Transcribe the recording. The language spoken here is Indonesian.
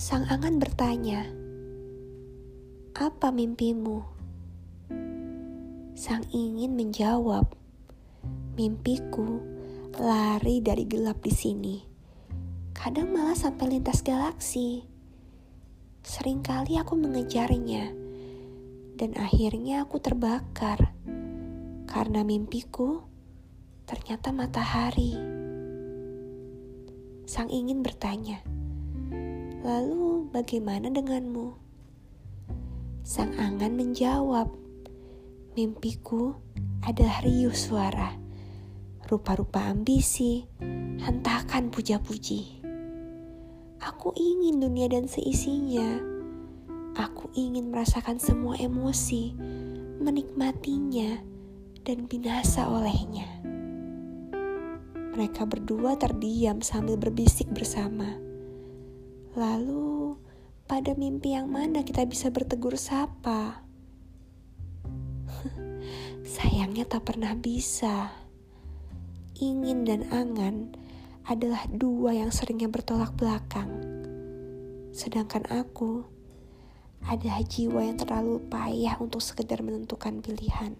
Sang angan bertanya, "Apa mimpimu?" Sang ingin menjawab, "Mimpiku lari dari gelap di sini. Kadang malah sampai lintas galaksi. Seringkali aku mengejarnya, dan akhirnya aku terbakar karena mimpiku ternyata matahari." Sang ingin bertanya, Lalu bagaimana denganmu? Sang angan menjawab, Mimpiku adalah riuh suara, rupa-rupa ambisi, hentakan puja-puji. Aku ingin dunia dan seisinya. Aku ingin merasakan semua emosi, menikmatinya, dan binasa olehnya. Mereka berdua terdiam sambil berbisik bersama. Lalu, pada mimpi yang mana kita bisa bertegur sapa? Sayangnya tak pernah bisa. Ingin dan angan adalah dua yang seringnya bertolak belakang. Sedangkan aku adalah jiwa yang terlalu payah untuk sekedar menentukan pilihan.